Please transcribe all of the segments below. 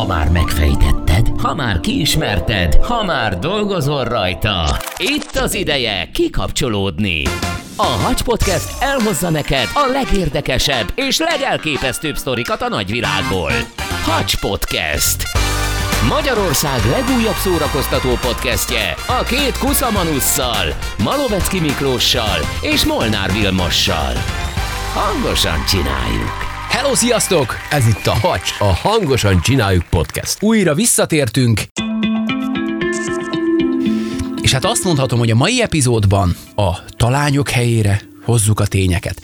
Ha már megfejtetted, ha már kiismerted, ha már dolgozol rajta. Itt az ideje kikapcsolódni. A Hacs Podcast elhozza neked a legérdekesebb és legelképesztőbb sztorikat a nagyvilágból. Hacs Podcast. Magyarország legújabb szórakoztató podcastje a két kuszamanusszal, Malovecki Miklóssal és Molnár Vilmossal. Hangosan csináljuk! Hello, sziasztok! Ez itt a Hacs, a Hangosan Csináljuk Podcast. Újra visszatértünk, és hát azt mondhatom, hogy a mai epizódban a talányok helyére hozzuk a tényeket.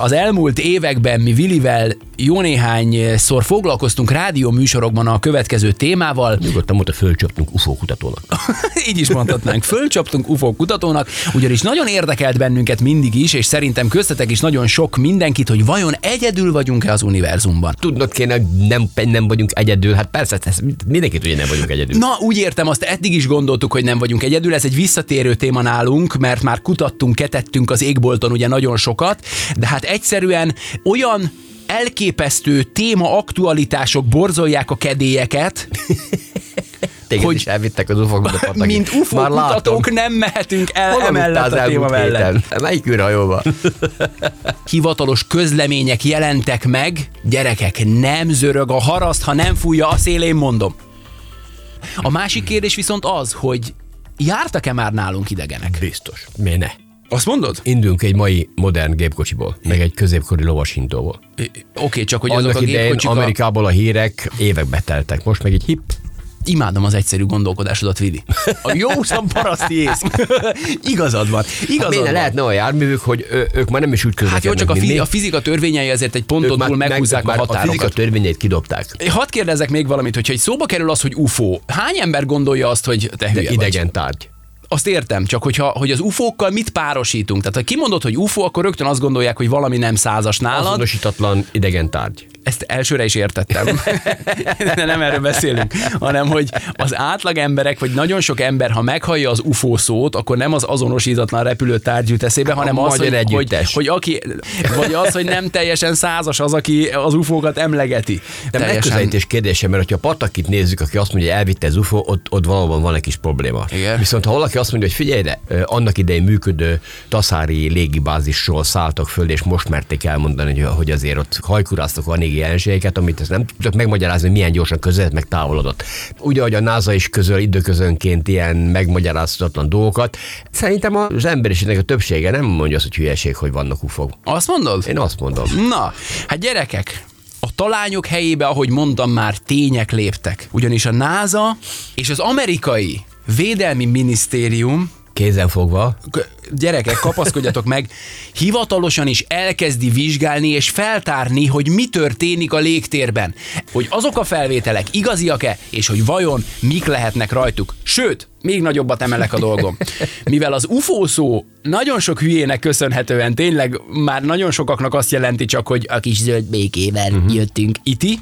Az elmúlt években mi Vilivel jó néhányszor foglalkoztunk rádió műsorokban a következő témával. Nyugodtan mondta, fölcsaptunk UFO kutatónak. Így is mondhatnánk, fölcsaptunk UFO kutatónak, ugyanis nagyon érdekelt bennünket mindig is, és szerintem köztetek is nagyon sok mindenkit, hogy vajon egyedül vagyunk-e az univerzumban. Tudnod kéne, nem, nem vagyunk egyedül, hát persze, mindenki tudja, nem vagyunk egyedül. Na, úgy értem, azt eddig is gondoltuk, hogy nem vagyunk egyedül, ez egy visszatérő téma nálunk, mert már kutattunk, ketettünk az égbolton ugye nagyon sokat, de hát egyszerűen olyan elképesztő téma aktualitások borzolják a kedélyeket, Téged hogy is elvittek az ufo Mint UFO Már kutatók látom. nem mehetünk el Hol emellett a téma mellett. Melyik űrhajóban? Hivatalos közlemények jelentek meg, gyerekek, nem zörög a haraszt, ha nem fújja a szélén, mondom. A másik kérdés viszont az, hogy jártak-e már nálunk idegenek? Biztos. Miért ne? Azt mondod? Indulunk egy mai modern gépkocsiból, meg egy középkori lovashintóból. Oké, okay, csak hogy Annak azok a gépkocsik... Amerikából a hírek évekbe teltek. Most meg egy hip imádom az egyszerű gondolkodásodat, Vili. A jó paraszti ész. Igazad van. Igazad hát van. lehetne olyan járművük, hogy ők már nem is úgy közlekednek, Hát jó, csak a, fi- a fizika törvényei azért egy ponton túl meghúzzák meg, a határokat. A fizika törvényeit kidobták. Hadd kérdezek még valamit, hogyha egy szóba kerül az, hogy UFO, hány ember gondolja azt, hogy te hülye De idegen vagy? tárgy azt értem, csak hogyha, hogy az UFO-kkal mit párosítunk. Tehát ha kimondod, hogy UFO, akkor rögtön azt gondolják, hogy valami nem százas nálad. Azonosítatlan idegen tárgy. Ezt elsőre is értettem, de nem erről beszélünk, hanem hogy az átlag emberek, vagy nagyon sok ember, ha meghallja az UFO szót, akkor nem az azonosítatlan repülőtárgy jut eszébe, hanem az, hogy, hogy, hogy, aki, vagy az, hogy nem teljesen százas az, aki az UFO-kat emlegeti. De megközelítés kérdése, mert ha a patakit nézzük, aki azt mondja, hogy elvitte az UFO, ott, ott valóban van egy kis probléma. Igen. Viszont ha valaki azt mondja, hogy figyelj, de annak idején működő taszári légibázisról szálltak föl, és most merték elmondani, hogy azért ott hajkuráztak a jelenségeket, amit ezt nem tudok megmagyarázni, hogy milyen gyorsan közelít, meg távolodott. Úgy, ahogy a NASA is közöl időközönként ilyen megmagyarázhatatlan dolgokat, szerintem az emberiségnek a többsége nem mondja azt, hogy hülyeség, hogy vannak ufok. Azt mondod? Én azt mondom. Na, hát gyerekek, a talányok helyébe, ahogy mondtam már, tények léptek. Ugyanis a NASA és az amerikai Védelmi Minisztérium kézen fogva. Gyerekek, kapaszkodjatok meg, hivatalosan is elkezdi vizsgálni és feltárni, hogy mi történik a légtérben. Hogy azok a felvételek igaziak-e, és hogy vajon mik lehetnek rajtuk. Sőt, még nagyobbat emelek a dolgom. Mivel az UFO szó nagyon sok hülyének köszönhetően tényleg már nagyon sokaknak azt jelenti csak, hogy a kis zöld békével uh-huh. jöttünk iti,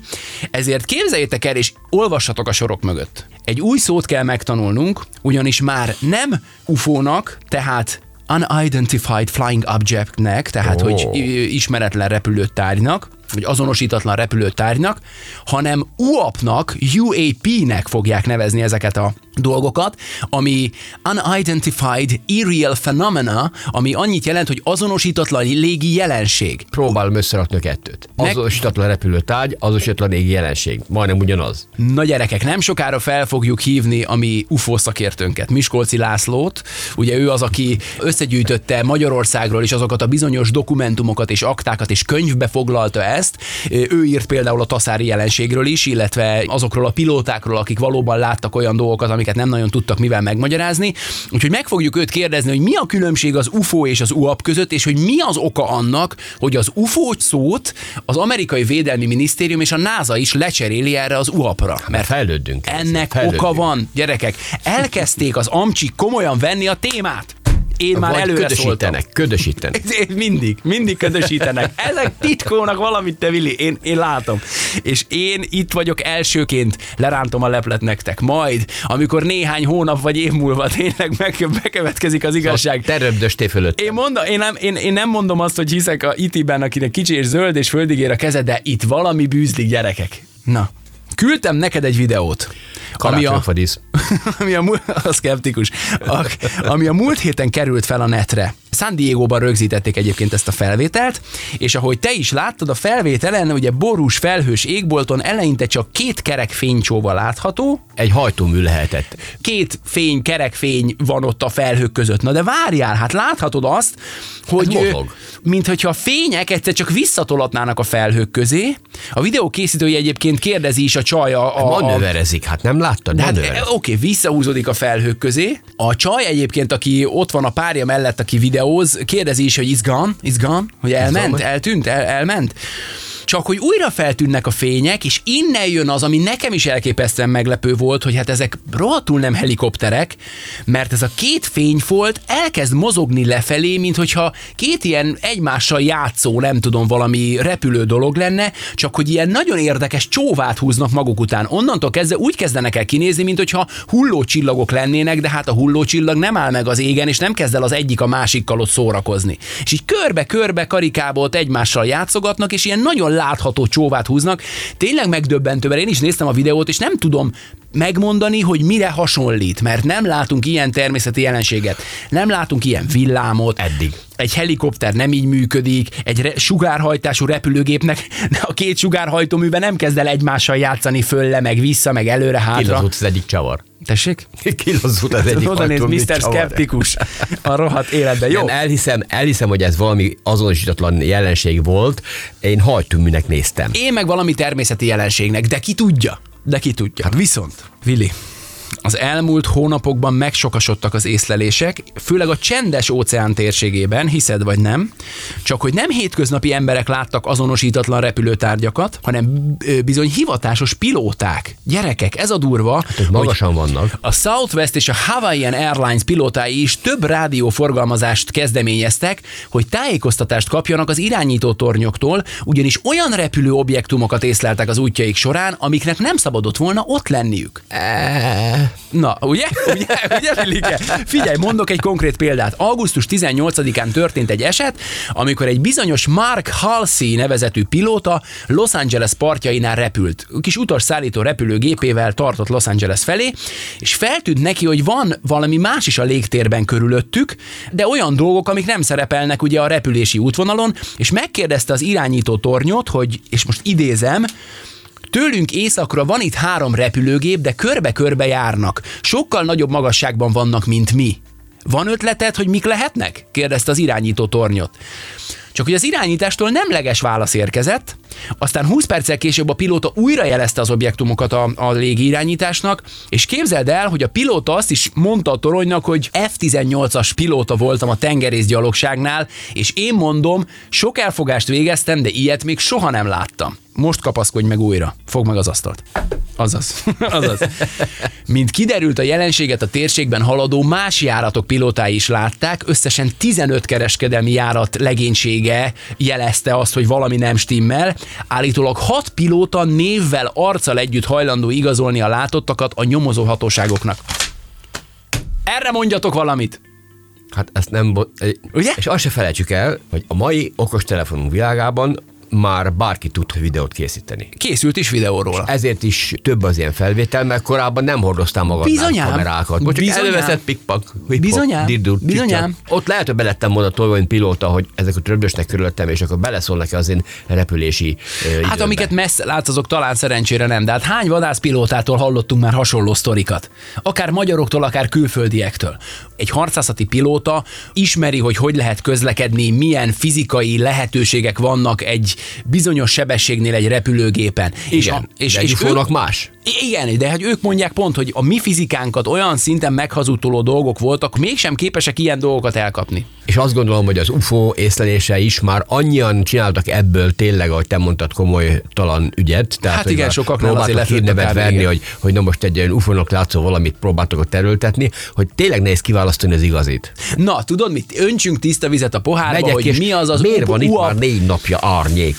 ezért képzeljétek el, és olvassatok a sorok mögött. Egy új szót kell megtanulnunk, ugyanis már nem UFO-nak, tehát Unidentified Flying Objectnek, tehát oh. hogy ismeretlen repülőtárgynak, vagy azonosítatlan repülőtárgynak, hanem UAP-nak, UAP-nek fogják nevezni ezeket a dolgokat, ami Unidentified Aerial Phenomena, ami annyit jelent, hogy azonosítatlan légi jelenség. Próbálom összerakni a kettőt. Azonosítatlan repülőtárgy, azonosítatlan légi jelenség. Majdnem ugyanaz. Na gyerekek, nem sokára fel fogjuk hívni a mi UFO szakértőnket, Miskolci Lászlót. Ugye ő az, aki összegyűjtötte Magyarországról is azokat a bizonyos dokumentumokat és aktákat és könyvbe foglalta ezt. Ő írt például a taszári jelenségről is, illetve azokról a pilótákról, akik valóban láttak olyan dolgokat, amiket nem nagyon tudtak mivel megmagyarázni. Úgyhogy meg fogjuk őt kérdezni, hogy mi a különbség az UFO és az UAP között, és hogy mi az oka annak, hogy az UFO szót az amerikai védelmi minisztérium és a NASA is lecseréli erre az UAP-ra. Mert fejlődünk. Ennek fejlődünk. oka van, gyerekek. Elkezdték az amcsik komolyan venni a témát én már előre ködösítenek, szóltam. ködösítenek. mindig, mindig ködösítenek. Ezek titkolnak valamit, te Vili, én, én látom. És én itt vagyok elsőként, lerántom a leplet nektek. Majd, amikor néhány hónap vagy év múlva tényleg meg, bekövetkezik az igazság. Te röbdösté fölött. Én, mondom, én, nem, én, én nem mondom azt, hogy hiszek a itiben, akinek kicsi és zöld és földig ér a keze, de itt valami bűzlik gyerekek. Na, Küldtem neked egy videót. Ami a, ami a, a szkeptikus, a, ami a múlt héten került fel a netre. San Diego-ban rögzítették egyébként ezt a felvételt, és ahogy te is láttad, a felvételen ugye borús felhős égbolton eleinte csak két kerek fénycsóval látható, Egy hajtómű lehetett. két fény, kerekfény van ott a felhők között. Na de várjál, hát láthatod azt, hogy ö, mozog. mint hogyha a fények egyszer csak visszatolatnának a felhők közé. A videó készítője egyébként kérdezi is a csaj a, a, a Manőverezik, hát nem láttad? hát, oké, visszahúzódik a felhők közé. A csaj egyébként, aki ott van a párja mellett, aki videóz, kérdezi is, hogy is gone, hogy elment, eltűnt, el, elment. Csak hogy újra feltűnnek a fények, és innen jön az, ami nekem is elképesztően meglepő volt, hogy hát ezek rohadtul nem helikopterek, mert ez a két fényfolt elkezd mozogni lefelé, mint hogyha két ilyen egymással játszó, nem tudom, valami repülő dolog lenne, csak hogy ilyen nagyon érdekes csóvát húznak maguk után. Onnantól kezdve úgy kezdenek el kinézni, mint hogyha hullócsillagok lennének, de hát a hullócsillag nem áll meg az égen, és nem kezd el az egyik a másikkal ott szórakozni. És így körbe-körbe karikába ott egymással játszogatnak, és ilyen nagyon látható csóvát húznak. Tényleg megdöbbentő, mert én is néztem a videót, és nem tudom megmondani, hogy mire hasonlít, mert nem látunk ilyen természeti jelenséget. Nem látunk ilyen villámot. Eddig. Egy helikopter nem így működik, egy re- sugárhajtású repülőgépnek a két sugárhajtóműben nem kezd el egymással játszani fölle, meg vissza, meg előre, hátra. Kilazott az egyik csavar. Tessék? Kilazott az egyik Oda néz Mr. Skeptikus a rohadt életben. Jó? Nem, elhiszem, elhiszem, hogy ez valami azonosítatlan jelenség volt. Én hajtóműnek néztem. Én meg valami természeti jelenségnek, de ki tudja? De ki tudja. Hát viszont, Vili, az elmúlt hónapokban megsokasodtak az észlelések, főleg a csendes óceán térségében, hiszed vagy nem, csak hogy nem hétköznapi emberek láttak azonosítatlan repülőtárgyakat, hanem bizony hivatásos pilóták. Gyerekek, ez a durva, Ők magasan vannak. a Southwest és a Hawaiian Airlines pilótái is több rádióforgalmazást kezdeményeztek, hogy tájékoztatást kapjanak az irányító tornyoktól, ugyanis olyan repülő objektumokat észleltek az útjaik során, amiknek nem szabadott volna ott lenniük. Na, ugye? Ugye, ugye? Figyelj, mondok egy konkrét példát. Augusztus 18-án történt egy eset, amikor egy bizonyos Mark Halsey nevezetű pilóta Los Angeles partjainál repült. Kis utasszállító repülőgépével tartott Los Angeles felé, és feltűnt neki, hogy van valami más is a légtérben körülöttük, de olyan dolgok, amik nem szerepelnek ugye a repülési útvonalon, és megkérdezte az irányító tornyot, hogy, és most idézem, Tőlünk északra van itt három repülőgép, de körbe-körbe járnak. Sokkal nagyobb magasságban vannak, mint mi. Van ötleted, hogy mik lehetnek? kérdezte az irányító tornyot. Csak hogy az irányítástól nemleges válasz érkezett, aztán 20 perccel később a pilóta újra jelezte az objektumokat a, a légirányításnak, és képzeld el, hogy a pilóta azt is mondta a toronynak, hogy F-18-as pilóta voltam a tengerészgyalogságnál, és én mondom, sok elfogást végeztem, de ilyet még soha nem láttam. Most kapaszkodj meg újra. Fogd meg az asztalt. Azaz. Azaz. Mint kiderült, a jelenséget a térségben haladó más járatok pilótái is látták, összesen 15 kereskedelmi járat legénysége jelezte azt, hogy valami nem stimmel. Állítólag 6 pilóta névvel, arccal együtt hajlandó igazolni a látottakat a nyomozó hatóságoknak. Erre mondjatok valamit! Hát ezt nem... Bo- Ugye? És azt se felejtsük el, hogy a mai okostelefonunk világában már bárki tud videót készíteni. Készült is videóról. Ezért is több az ilyen felvétel, mert korábban nem hordoztál magadnál Bizonyám. kamerákat. Most Bizonyám. előveszed pikpak, Bizonyám. dirdur, Bizonyám. Ott lehet, hogy belettem volna tolva, mint pilóta, hogy ezek a tröbdösnek körülöttem, és akkor beleszólnak az én repülési ö, Hát időmbe. amiket messze látsz, azok talán szerencsére nem, de hát hány vadászpilótától hallottunk már hasonló sztorikat? Akár magyaroktól, akár külföldiektől. Egy harcászati pilóta ismeri, hogy hogy lehet közlekedni, milyen fizikai lehetőségek vannak egy bizonyos sebességnél egy repülőgépen. Igen, és, de és, egy és UFO-nak ők, más. Igen, de hát ők mondják pont, hogy a mi fizikánkat olyan szinten meghazudtoló dolgok voltak, mégsem képesek ilyen dolgokat elkapni. És azt gondolom, hogy az UFO észlelése is már annyian csináltak ebből tényleg, ahogy te mondtad, komolytalan ügyet. Tehát, Hát igen, sokaknál azért a hírnevet verni, hogy, hogy na most egy ilyen UFO-nak látszó valamit próbáltak ott terültetni, hogy tényleg nehéz kiválasztani az igazit. Na, tudod mit? Öntsünk tiszta vizet a pohárba, Megyek hogy mi az az miért van itt UAP, már négy napja árnyék?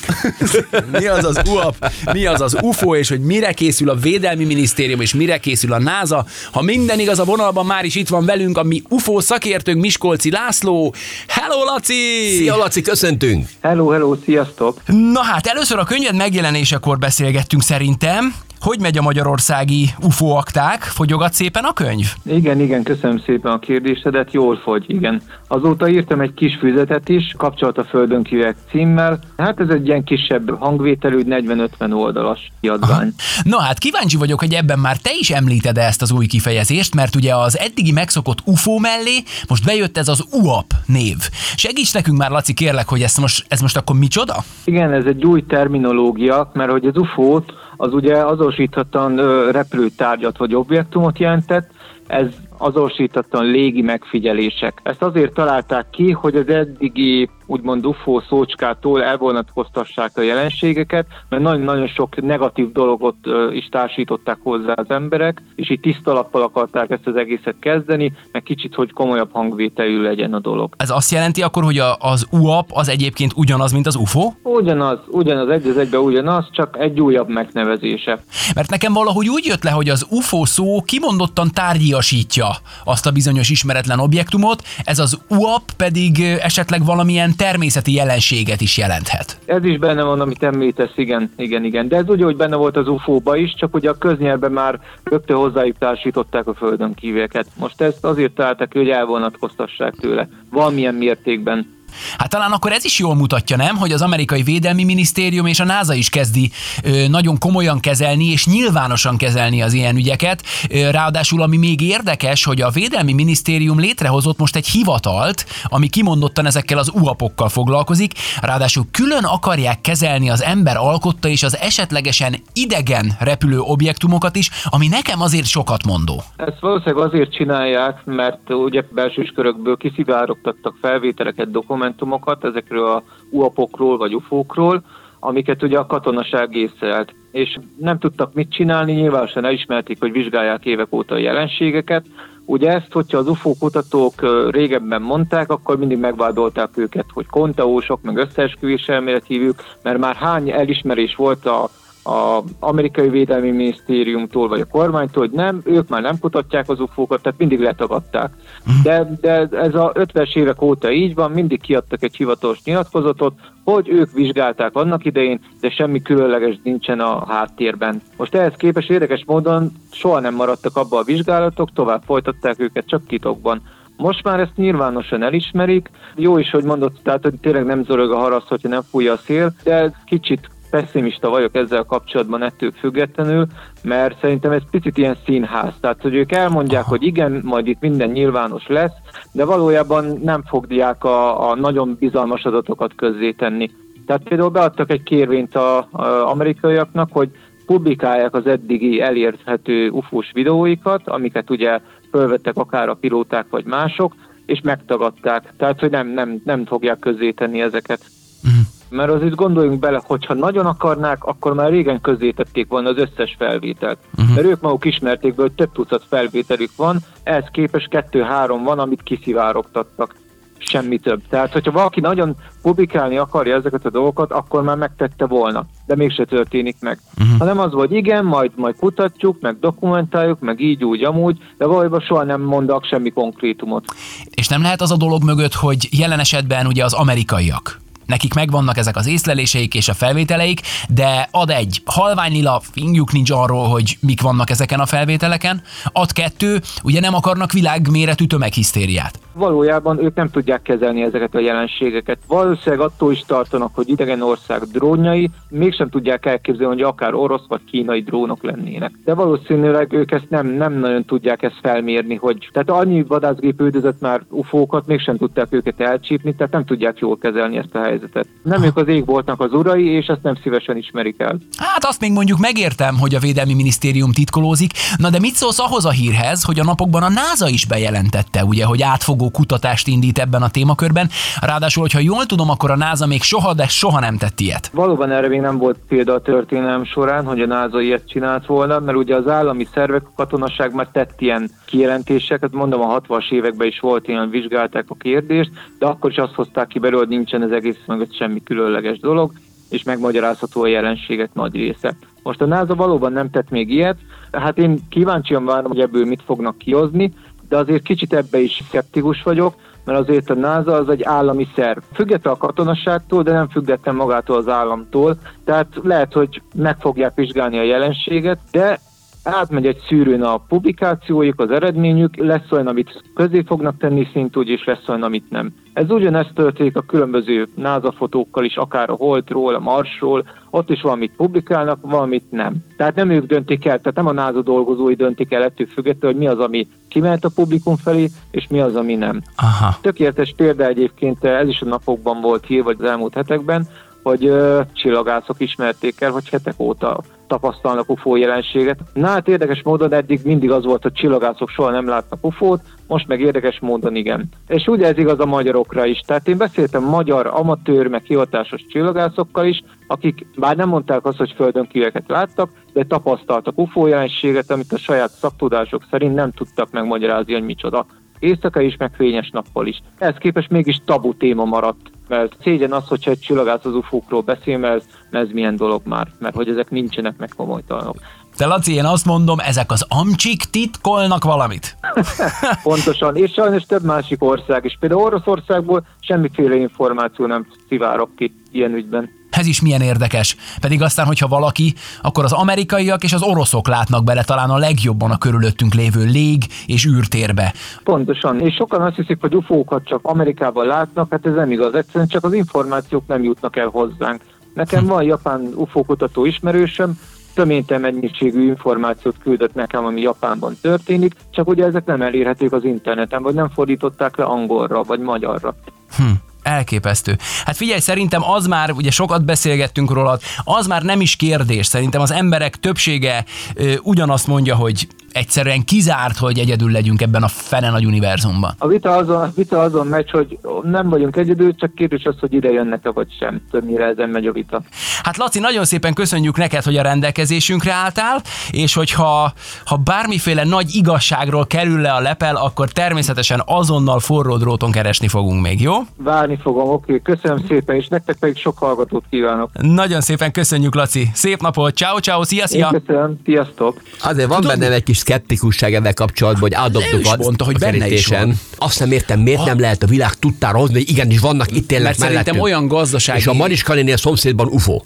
mi az az UAP, mi az az UFO, és hogy mire készül a Védelmi Minisztérium, és mire készül a NASA. Ha minden igaz a vonalban, már is itt van velünk a mi UFO szakértőnk Miskolci László. Hello, Laci! Szia, Laci, köszöntünk! Hello, hello, sziasztok! Na hát, először a könyved megjelenésekor beszélgettünk szerintem. Hogy megy a magyarországi UFO akták? Fogyogat szépen a könyv? Igen, igen, köszönöm szépen a kérdésedet, jól fogy, igen. Azóta írtam egy kis füzetet is, kapcsolat a Földön kívek címmel. Hát ez egy ilyen kisebb hangvételű, 40-50 oldalas kiadvány. Na hát kíváncsi vagyok, hogy ebben már te is említed ezt az új kifejezést, mert ugye az eddigi megszokott UFO mellé most bejött ez az UAP név. Segíts nekünk már, Laci, kérlek, hogy ez most, ez most akkor micsoda? Igen, ez egy új terminológia, mert hogy az UFO-t az ugye azonosíthatóan repülőtárgyat vagy objektumot jelentett, ez azonosítatlan légi megfigyelések. Ezt azért találták ki, hogy az eddigi úgymond UFO szócskától elvonatkoztassák a jelenségeket, mert nagyon-nagyon sok negatív dologot is társították hozzá az emberek, és így tiszta lappal akarták ezt az egészet kezdeni, meg kicsit, hogy komolyabb hangvételű legyen a dolog. Ez azt jelenti akkor, hogy az UAP az egyébként ugyanaz, mint az UFO? Ugyanaz, ugyanaz, egy az egybe ugyanaz, csak egy újabb megnevezése. Mert nekem valahogy úgy jött le, hogy az UFO szó kimondottan tárgyasítja azt a bizonyos ismeretlen objektumot, ez az UAP pedig esetleg valamilyen természeti jelenséget is jelenthet. Ez is benne van, amit említesz, igen, igen, igen. De ez ugye, hogy benne volt az UFO-ba is, csak ugye a köznyelben már rögtön hozzájuk társították a Földön kívüleket. Most ezt azért találtak, hogy elvonatkoztassák tőle. Valamilyen mértékben Hát talán akkor ez is jól mutatja, nem, hogy az amerikai védelmi minisztérium és a NASA is kezdi ö, nagyon komolyan kezelni és nyilvánosan kezelni az ilyen ügyeket. Ö, ráadásul ami még érdekes, hogy a védelmi minisztérium létrehozott most egy hivatalt, ami kimondottan ezekkel az uapokkal foglalkozik, ráadásul külön akarják kezelni az ember alkotta és az esetlegesen idegen repülő objektumokat is, ami nekem azért sokat mondó. Ezt valószínűleg azért csinálják, mert ugye belsős körökből kiszivárogtattak felvételeket, dokumentumokat, dokumentumokat ezekről a UAP-okról vagy UFO-król, amiket ugye a katonaság észrelt. És nem tudtak mit csinálni, nyilvánosan elismerték, hogy vizsgálják évek óta a jelenségeket. Ugye ezt, hogyha az UFO kutatók régebben mondták, akkor mindig megvádolták őket, hogy konteósok, meg összeesküvés elmélet hívjuk, mert már hány elismerés volt a az amerikai védelmi minisztériumtól, vagy a kormánytól, hogy nem, ők már nem kutatják az ufókat, tehát mindig letagadták. Mhm. De, de ez a 50-es évek óta így van, mindig kiadtak egy hivatalos nyilatkozatot, hogy ők vizsgálták annak idején, de semmi különleges nincsen a háttérben. Most ehhez képest érdekes módon soha nem maradtak abba a vizsgálatok, tovább folytatták őket csak titokban. Most már ezt nyilvánosan elismerik. Jó is, hogy mondott, tehát hogy tényleg nem zorog a harasz, hogyha nem fújja a szél, de kicsit pessimista vagyok ezzel kapcsolatban ettől függetlenül, mert szerintem ez picit ilyen színház. Tehát, hogy ők elmondják, hogy igen, majd itt minden nyilvános lesz, de valójában nem fogják a, a nagyon bizalmas adatokat közzétenni. Tehát például beadtak egy kérvényt a, a amerikaiaknak, hogy publikálják az eddigi elérhető ufós videóikat, amiket ugye fölvettek akár a pilóták vagy mások, és megtagadták. Tehát, hogy nem, nem, nem fogják közzétenni ezeket. Uh-huh. Mert azért gondoljunk bele, hogyha nagyon akarnák, akkor már régen tették volna az összes felvételt. Uh-huh. Mert ők maguk ismerték be, hogy több tucat felvételük van, ehhez képest kettő-három van, amit kiszivárogtattak. Semmi több. Tehát, hogyha valaki nagyon publikálni akarja ezeket a dolgokat, akkor már megtette volna, de mégse történik meg. Uh-huh. Hanem az volt, igen, majd, majd kutatjuk, meg dokumentáljuk, meg így, úgy, amúgy, de valójában soha nem mondok semmi konkrétumot. És nem lehet az a dolog mögött, hogy jelen esetben ugye az amerikaiak Nekik megvannak ezek az észleléseik és a felvételeik, de ad egy halványlila, fingjuk nincs arról, hogy mik vannak ezeken a felvételeken. Ad kettő, ugye nem akarnak világméretű tömeghisztériát. Valójában ők nem tudják kezelni ezeket a jelenségeket. Valószínűleg attól is tartanak, hogy idegen ország drónjai, mégsem tudják elképzelni, hogy akár orosz vagy kínai drónok lennének. De valószínűleg ők ezt nem, nem nagyon tudják ezt felmérni, hogy tehát annyi vadászgép üldözött már ufókat, mégsem tudták őket elcsípni, tehát nem tudják jól kezelni ezt a helyzetet helyzetet. Nem ők az égboltnak az urai, és ezt nem szívesen ismerik el. Hát azt még mondjuk megértem, hogy a Védelmi Minisztérium titkolózik, na de mit szólsz ahhoz a hírhez, hogy a napokban a NASA is bejelentette, ugye, hogy átfogó kutatást indít ebben a témakörben. Ráadásul, hogyha jól tudom, akkor a NASA még soha, de soha nem tett ilyet. Valóban erre még nem volt példa a történelem során, hogy a NASA ilyet csinált volna, mert ugye az állami szervek, a katonaság már tett ilyen kijelentéseket, mondom a 60-as években is volt ilyen, vizsgálták a kérdést, de akkor is azt hozták ki belőle, hogy nincsen ez egész mögött semmi különleges dolog, és megmagyarázható a jelenséget nagy része. Most a NASA valóban nem tett még ilyet, hát én kíváncsian várom, hogy ebből mit fognak kihozni, de azért kicsit ebbe is szkeptikus vagyok, mert azért a NASA az egy állami szerv. Független a katonaságtól, de nem független magától az államtól, tehát lehet, hogy meg fogják vizsgálni a jelenséget, de átmegy egy szűrőn a publikációjuk, az eredményük, lesz olyan, amit közé fognak tenni szintúgy, és lesz olyan, amit nem. Ez ugyanezt történik a különböző NASA fotókkal is, akár a Holdról, a Marsról, ott is valamit publikálnak, valamit nem. Tehát nem ők döntik el, tehát nem a NASA dolgozói döntik el ettől függetlenül, hogy mi az, ami kiment a publikum felé, és mi az, ami nem. Aha. Tökéletes példa egyébként, ez is a napokban volt hír, vagy az elmúlt hetekben, hogy ö, csillagászok ismerték el, hogy hetek óta tapasztalnak UFO jelenséget. Na hát érdekes módon eddig mindig az volt, hogy csillagászok soha nem látnak UFO-t, most meg érdekes módon igen. És ugye ez igaz a magyarokra is. Tehát én beszéltem magyar amatőr, meg hivatásos csillagászokkal is, akik bár nem mondták azt, hogy földön kíveket láttak, de tapasztaltak UFO jelenséget, amit a saját szaktudások szerint nem tudtak megmagyarázni, hogy micsoda. Éjszaka is, meg fényes nappal is. Ez képest mégis tabu téma maradt mert szégyen az, hogyha egy csillagász az ufókról beszél, mert ez milyen dolog már, mert hogy ezek nincsenek meg komolytalanok. De Laci, én azt mondom, ezek az amcsik titkolnak valamit. Pontosan, és sajnos több másik ország is. Például Oroszországból semmiféle információ nem szivárok ki ilyen ügyben. Ez is milyen érdekes. Pedig aztán, hogyha valaki, akkor az amerikaiak és az oroszok látnak bele talán a legjobban a körülöttünk lévő lég és űrtérbe. Pontosan, és sokan azt hiszik, hogy ufókat csak Amerikában látnak, hát ez nem igaz, egyszerűen csak az információk nem jutnak el hozzánk. Nekem van japán UFO kutató ismerősöm, töménytelen mennyiségű információt küldött nekem, ami Japánban történik, csak ugye ezek nem elérhetők az interneten, vagy nem fordították le angolra, vagy magyarra. Hm. Elképesztő. Hát figyelj, szerintem az már, ugye sokat beszélgettünk róla, az már nem is kérdés. Szerintem az emberek többsége ö, ugyanazt mondja, hogy egyszerűen kizárt, hogy egyedül legyünk ebben a fene nagy univerzumban. A vita azon, a vita azon megy, hogy nem vagyunk egyedül, csak kérdés az, hogy ide jönnek-e vagy sem. Többnyire ezen megy a vita. Hát Laci, nagyon szépen köszönjük neked, hogy a rendelkezésünkre álltál, és hogyha ha bármiféle nagy igazságról kerül le a lepel, akkor természetesen azonnal forró dróton keresni fogunk még, jó? Várni fogom, oké. Köszönöm szépen, és nektek pedig sok hallgatót kívánok. Nagyon szépen köszönjük, Laci. Szép napot, ciao, ciao, szia, szia. Én köszönöm, sziasztok. Azért van Tudod- bennem egy kis szkeptikusság ebben kapcsolatban, hogy átdobtuk is a mondta, hogy benne is van. Azt nem értem, miért nem lehet a világ tudtára hozni, hogy igenis vannak itt szerintem mellettünk. olyan gazdasági... És a Mariska a szomszédban UFO.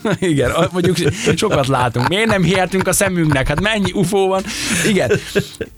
Igen, mondjuk sokat látunk. Miért nem hihetünk a szemünknek? Hát mennyi UFO van? Igen.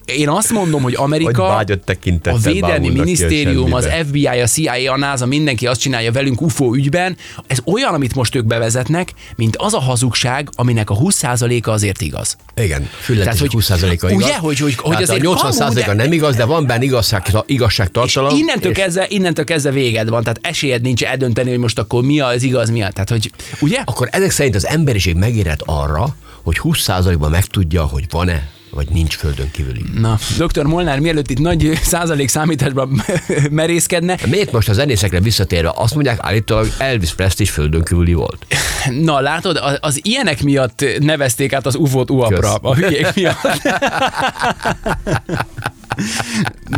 Én azt mondom, hogy Amerika, Hogy a Védelmi Minisztérium, az. FBI, a CIA, a NASA, mindenki azt csinálja velünk UFO ügyben. Ez olyan, amit most ők bevezetnek, mint az a hazugság, aminek a 20%-a azért igaz. Igen, füllet Tehát, hogy hogy- 20%-a igaz. ugye, hogy- hogy- hogy Tehát azért a 80%-a kamu, de- nem igaz, de van benne igazság, És igazságtartalom. innentől, kezdve, innentől kezdve véged van, tehát esélyed nincs eldönteni, hogy most akkor mi az igaz, mi a. Tehát, hogy ugye? Akkor ezek szerint az emberiség megérett arra, hogy 20%-ban megtudja, hogy van-e vagy nincs földön kívüli. Na, dr. Molnár, mielőtt itt nagy százalék számításban merészkedne, Miért most a zenészekre visszatérve azt mondják, állítólag Elvis Presley is földön kívüli volt? na látod, az, az ilyenek miatt nevezték át az UFO-t UAP-ra, a hülyék miatt.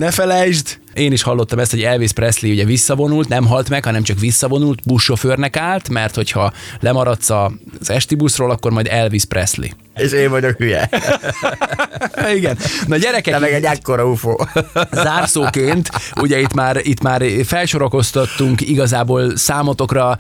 ne felejtsd, én is hallottam ezt, hogy Elvis Presley ugye visszavonult, nem halt meg, hanem csak visszavonult, buszsofőrnek állt, mert hogyha lemaradsz az esti buszról, akkor majd Elvis Presley. És én vagyok hülye. Igen. Na gyerekek, Te meg egy ekkora UFO. zárszóként, ugye itt már, itt már felsorakoztattunk igazából számotokra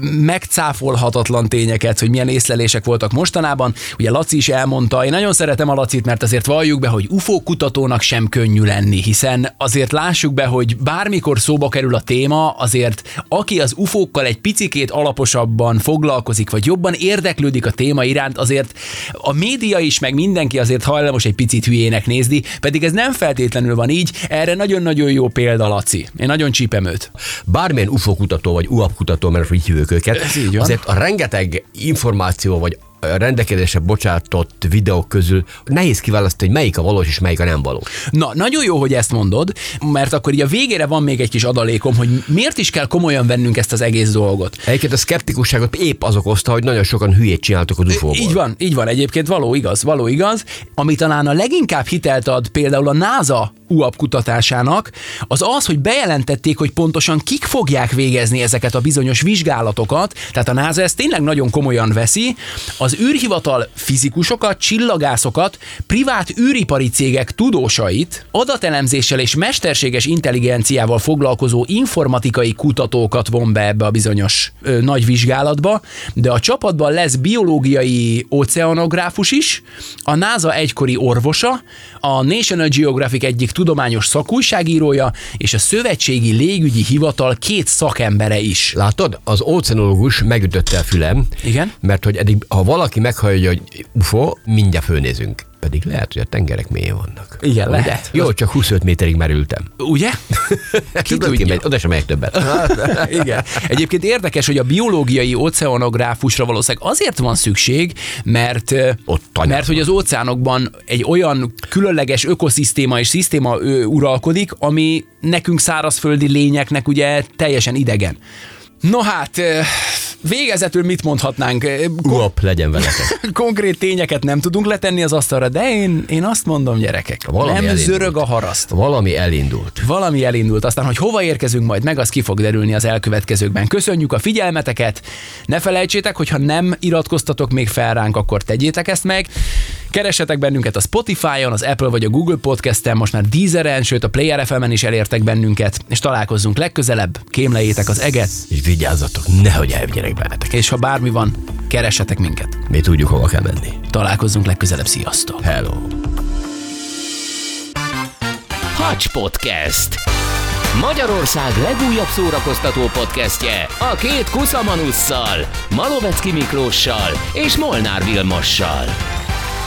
megcáfolhatatlan tényeket, hogy milyen észlelések voltak mostanában. Ugye Laci is elmondta, én nagyon szeretem a Lacit, mert azért valljuk be, hogy UFO kutatónak sem könnyű lenni, hiszen azért lássuk be, hogy bármikor szóba kerül a téma, azért aki az UFO-kkal egy picikét alaposabban foglalkozik, vagy jobban érdeklődik a téma iránt, azért a média is, meg mindenki azért hajlamos egy picit hülyének nézni, pedig ez nem feltétlenül van így. Erre nagyon-nagyon jó példa, Laci. Én nagyon csípem őt. Bármilyen UFO kutató vagy UAP kutató, mert így hívjuk őket, azért a rengeteg információ vagy rendelkezésre bocsátott videók közül nehéz kiválasztani, hogy melyik a valós és melyik a nem valós. Na, nagyon jó, hogy ezt mondod, mert akkor így a végére van még egy kis adalékom, hogy miért is kell komolyan vennünk ezt az egész dolgot. Egyébként a szkeptikusságot épp az okozta, hogy nagyon sokan hülyét csináltak az UFO-ból. Így van, így van. Egyébként való igaz, való igaz. Ami talán a leginkább hitelt ad például a NASA UAP kutatásának, az az, hogy bejelentették, hogy pontosan kik fogják végezni ezeket a bizonyos vizsgálatokat, tehát a NASA ezt tényleg nagyon komolyan veszi, az űrhivatal fizikusokat, csillagászokat, privát űripari cégek tudósait, adatelemzéssel és mesterséges intelligenciával foglalkozó informatikai kutatókat von be ebbe a bizonyos ö, nagy vizsgálatba, de a csapatban lesz biológiai oceanográfus is, a NASA egykori orvosa, a National Geographic egyik tudományos szakújságírója és a Szövetségi Légügyi Hivatal két szakembere is. Látod, az óceanológus megütötte a fülem, Igen? mert hogy eddig, ha valaki meghallja, hogy UFO, mindjárt fölnézünk. Pedig lehet, hogy a tengerek mélyén vannak. Igen, Ugye? lehet. Jó, csak 25 méterig merültem. Ugye? Ki tudja? ki- Oda sem megyek többet. Igen. Egyébként érdekes, hogy a biológiai oceanográfusra valószínűleg azért van szükség, mert, Ott mert hogy az óceánokban egy olyan különleges ökoszisztéma és szisztéma uralkodik, ami nekünk szárazföldi lényeknek ugye teljesen idegen. No hát, végezetül mit mondhatnánk? Uap, legyen veletek. konkrét tényeket nem tudunk letenni az asztalra, de én, én azt mondom, gyerekek, Valami nem elindult. zörög a haraszt. Valami elindult. Valami elindult, aztán, hogy hova érkezünk majd meg, az ki fog derülni az elkövetkezőkben. Köszönjük a figyelmeteket, ne felejtsétek, hogyha nem iratkoztatok még fel ránk, akkor tegyétek ezt meg. Keressetek bennünket a Spotify-on, az Apple vagy a Google Podcast-en, most már Deezeren, sőt a Player FM-en is elértek bennünket, és találkozzunk legközelebb, kémlejétek az eget, És vigyázzatok, nehogy elvigyenek beletek. és ha bármi van, keressetek minket. Mi tudjuk, hova kell menni. Találkozzunk legközelebb, sziasztok! Hello. Hacs Podcast. Magyarország legújabb szórakoztató podcastje a két kuszamanusszal, Malovecki Miklóssal és Molnár Vilmossal.